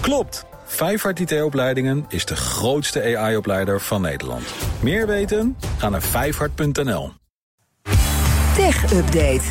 Klopt! Vijfhart IT-opleidingen is de grootste AI-opleider van Nederland. Meer weten? Ga naar vijfhart.nl. Tech Update.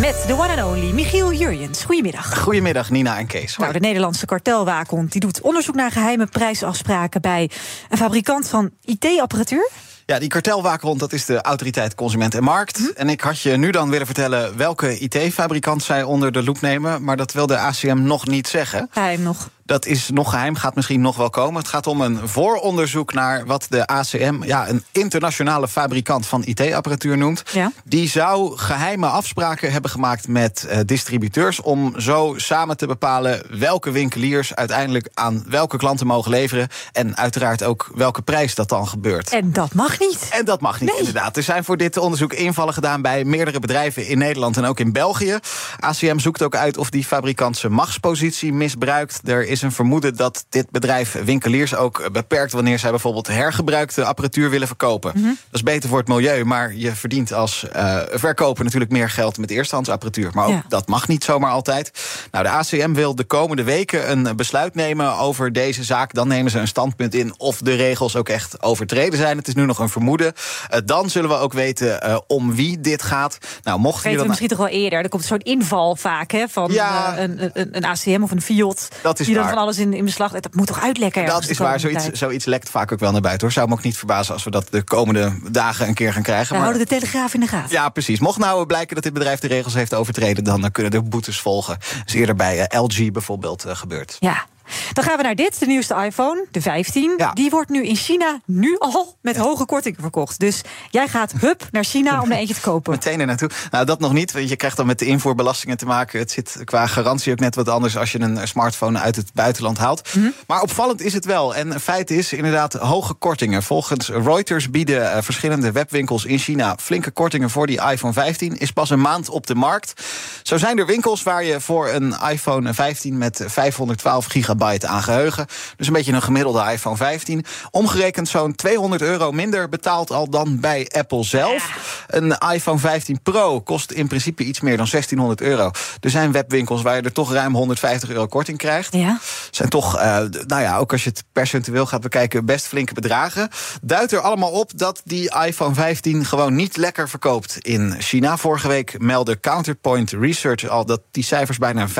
Met de one and only Michiel Jurjens. Goedemiddag. Goedemiddag, Nina en Kees. Nou, de Nederlandse kartelwaakhond die doet onderzoek naar geheime prijsafspraken bij een fabrikant van IT-apparatuur. Ja, die kartelwaakhond, dat is de autoriteit Consument en Markt. Hm? En ik had je nu dan willen vertellen welke IT-fabrikant zij onder de loep nemen. Maar dat wil de ACM nog niet zeggen. Geheim nog. Dat is nog geheim, gaat misschien nog wel komen. Het gaat om een vooronderzoek naar wat de ACM, ja, een internationale fabrikant van IT-apparatuur noemt. Ja. Die zou geheime afspraken hebben gemaakt met uh, distributeurs om zo samen te bepalen welke winkeliers uiteindelijk aan welke klanten mogen leveren. En uiteraard ook welke prijs dat dan gebeurt. En dat mag niet. En dat mag niet, nee. inderdaad. Er zijn voor dit onderzoek invallen gedaan bij meerdere bedrijven in Nederland en ook in België. ACM zoekt ook uit of die fabrikant zijn machtspositie misbruikt. Er is een vermoeden dat dit bedrijf winkeliers ook beperkt wanneer zij bijvoorbeeld hergebruikte apparatuur willen verkopen. Mhm. Dat is beter voor het milieu, maar je verdient als uh, verkoper natuurlijk meer geld met eerstehandsapparatuur. Maar ook Ja. dat mag niet zomaar altijd. Nou, de ACM wil de komende weken een besluit nemen over deze zaak. Dan nemen ze een standpunt in of de regels ook echt overtreden zijn. Het is nu nog een vermoeden. Uh, dan zullen we ook weten uh, om wie dit gaat. Nou, mocht Weten je we dan misschien toch wel eerder. Er komt soort inval vaak hè, van Ja. eh, een, een, een ACM of een Fiat. Dat is die dan van alles in, in beslag. Dat moet toch uitlekken? Dat is waar, zoiets, tijd? zoiets lekt vaak ook wel naar buiten. Hoor. Zou me ook niet verbazen als we dat de komende dagen een keer gaan krijgen. We Maar- houden de Telegraaf in de gaten. Ja, precies. Mocht nou blijken dat dit bedrijf de regels heeft overtreden, dan kunnen er boetes volgen. Dat is eerder bij eh, LG bijvoorbeeld eh, gebeurd. Ja. Dan gaan we naar dit, de nieuwste iPhone, de 15. Ja. Die wordt nu in China nu al met hoge kortingen verkocht. Dus jij gaat hup naar China om er eentje te kopen. Meteen er naartoe. Nou, dat nog niet. Want je krijgt dan met de invoerbelastingen te maken. Het zit qua garantie ook net wat anders als je een smartphone uit het buitenland haalt. Mhm. Maar opvallend is het wel. En feit is inderdaad hoge kortingen. Volgens Reuters bieden eh, verschillende webwinkels in China flinke kortingen voor die iPhone 15. Is pas een maand op de markt. Zo zijn er winkels waar je voor een iPhone 15 met 512 gigabyte aan geheugen. Dus een beetje een gemiddelde iPhone 15. Omgerekend zo'n 200 euro minder betaalt al dan bij Apple zelf. Een iPhone 15 Pro kost in principe iets meer dan 1600 euro. Er zijn webwinkels waar je er toch ruim 150 euro korting krijgt. Ja. Zijn toch, eh, nou ja, ook als je het percentueel gaat bekijken, best flinke bedragen. Duidt er allemaal op dat die iPhone 15 gewoon niet lekker verkoopt in China. Vorige week meldde Counterpoint Research al dat die cijfers bijna 5%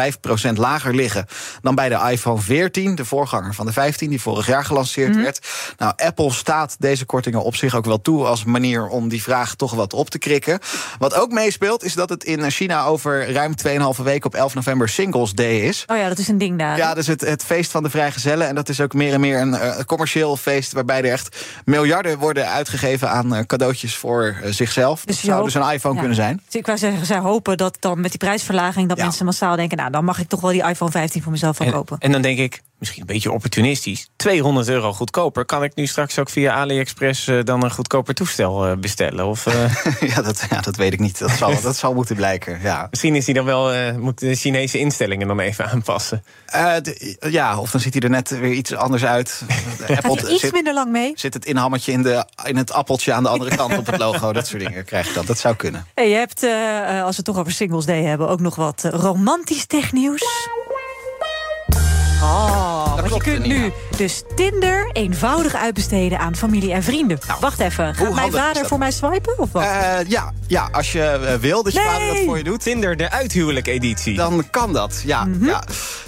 lager liggen dan bij de iPhone 14, de voorganger van de 15, die vorig jaar gelanceerd werd. Nou, Apple staat deze kortingen op zich ook wel toe als manier om die vraag toch wat op te krikken. Wat ook meespeelt, is dat het in China over ruim 2,5 weken op 11 november Singles Day is. Oh ja, dat is een ding daar. Ja, dat is het, het feest van de vrijgezellen. En dat is ook meer en meer een eh, commercieel feest... waarbij er echt miljarden worden uitgegeven aan eh, cadeautjes voor eh, zichzelf. Dus dat zou hoopt- dus een iPhone ja. kunnen zijn. Dus ik wou zeggen, zij hopen dat dan met die prijsverlaging... dat Ja. mensen massaal denken, nou, dan mag ik toch wel die iPhone 15 voor mezelf wel En, kopen. en dan denk ik, misschien een beetje opportunistisch... 200 euro goedkoper. Kan ik nu straks ook via AliExpress eh, dan een goedkoper toestel eh, bestellen? Of eh, ja, dat, ja, dat weet ik niet. Dat zal, dat zal moeten blijken, ja. misschien is die dan wel... eh moet de Chinese instellingen dan even aanpassen? Eh, de- ja, of dan ziet hij er net weer iets anders uit. Apple iets zit, minder lang mee? zit het inhammetje in, de, in het appeltje aan de andere kant op het logo. Dat soort dingen krijg je dan. Dat zou kunnen. Hey, je hebt, als we het toch over Singles Day hebben... ook nog wat romantisch technieuws. Oh, want je kunt nu dus Tinder eenvoudig uitbesteden aan familie en vrienden. Wacht even, gaat mijn vader voor mij swipen? Of wat? Eh, ja, ja, als je eh, wil dat je Nee! vader dat voor je doet... Tinder, de uithuwelijk-editie. Dan kan dat, ja. Mhm. ja.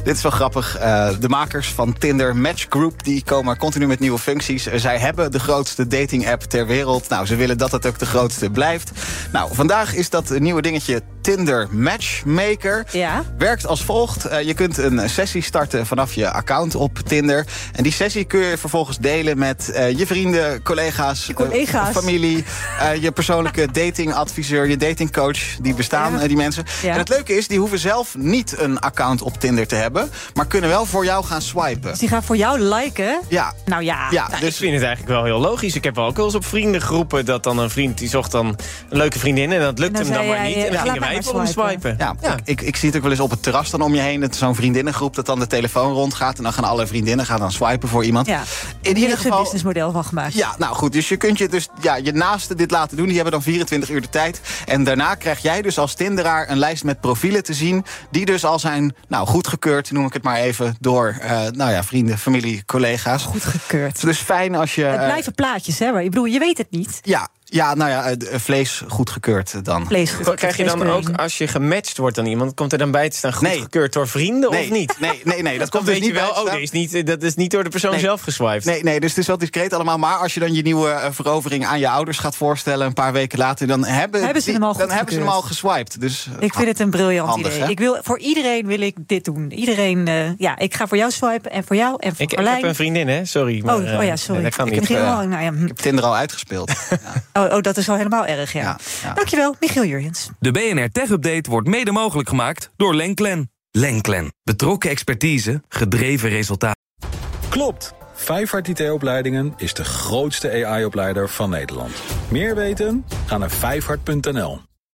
Dit is wel grappig. Eh, de makers van Tinder Match Group die komen continu met nieuwe functies. Zij hebben de grootste dating-app ter wereld. Nou, ze willen dat het ook de grootste blijft. Nou, vandaag is dat nieuwe dingetje Tinder Matchmaker. Ja. Werkt als volgt. Eh, je kunt een sessie starten vanaf je account op Tinder. En die sessie kun je vervolgens delen met eh, je vrienden, collega's, Je collega's. eh, familie, eh, je persoonlijke datingadviseur, je datingcoach. Die bestaan, Ja. die mensen. Ja. En het leuke is, die hoeven zelf niet een account op Tinder te hebben, maar kunnen wel voor jou gaan swipen. Dus die gaan voor jou liken? Ja. Nou ja. Ja, Nou, dus Ik vind het eigenlijk wel heel logisch. Ik heb wel ook wel eens op vriendengroepen dat dan een vriend die zocht dan een leuke vriendin en dat lukte En dan hem dan maar niet. En dan gingen wij voor hem swipen. Ja, Ja. Ik, ik, ik zie het ook wel eens op het terras dan om je heen. dat Zo'n vriendinnengroep dat dan de telefoon rondgaat. En dan gaan alle vriendinnen gaan dan swipen. Swipen voor iemand. Ja. In ieder geval. businessmodel van gemaakt. Ja, nou goed. Dus je kunt je dus ja, je naasten dit laten doen. Die hebben dan 24 uur de tijd. En daarna krijg jij dus als Tinderaar een lijst met profielen te zien. Die dus al zijn nou, goedgekeurd, noem ik het maar even, door uh, nou ja, vrienden, familie, collega's. Goedgekeurd. Dus fijn als je. Het blijven plaatjes, hè? Maar ik bedoel, je weet het niet. Ja, ja, nou ja, vlees goedgekeurd dan. Vlees goedgekeurd. Krijg je dan ook, als je gematcht wordt aan iemand... komt er dan bij te staan goedgekeurd door vrienden nee. of niet? Nee, nee, nee. dat, komt dus niet wel, oh, dat is niet, dat is niet door de persoon nee. zelf geswiped. Nee, nee, dus het is wel discreet allemaal. Maar als je dan je nieuwe verovering aan je ouders gaat voorstellen... een paar weken later, dan hebben, hebben ze, die, hem al dan hebben ze hem al geswiped. Dus, ik vind het een briljant handig, idee. Hè? Ik wil, voor iedereen wil ik dit doen. Iedereen, uh, ja, ik ga voor jou swipen en voor jou en voor ik, ik heb een vriendin, hè? Sorry. Maar, oh, oh ja, sorry. dat kan ik niet. Heb uh, nou, ja. Ik heb Tinder al uitgespeeld. ja. oh, oh, dat is wel helemaal erg, ja. ja, ja. Dankjewel, Michiel Jurjens. De BNR Tech Update wordt mede mogelijk gemaakt door Lenklen. Lenklen. Betrokken expertise, gedreven resultaten. Klopt. Vijfhart IT-opleidingen is de grootste AI-opleider van Nederland. Meer weten? Ga naar vijfhart.nl.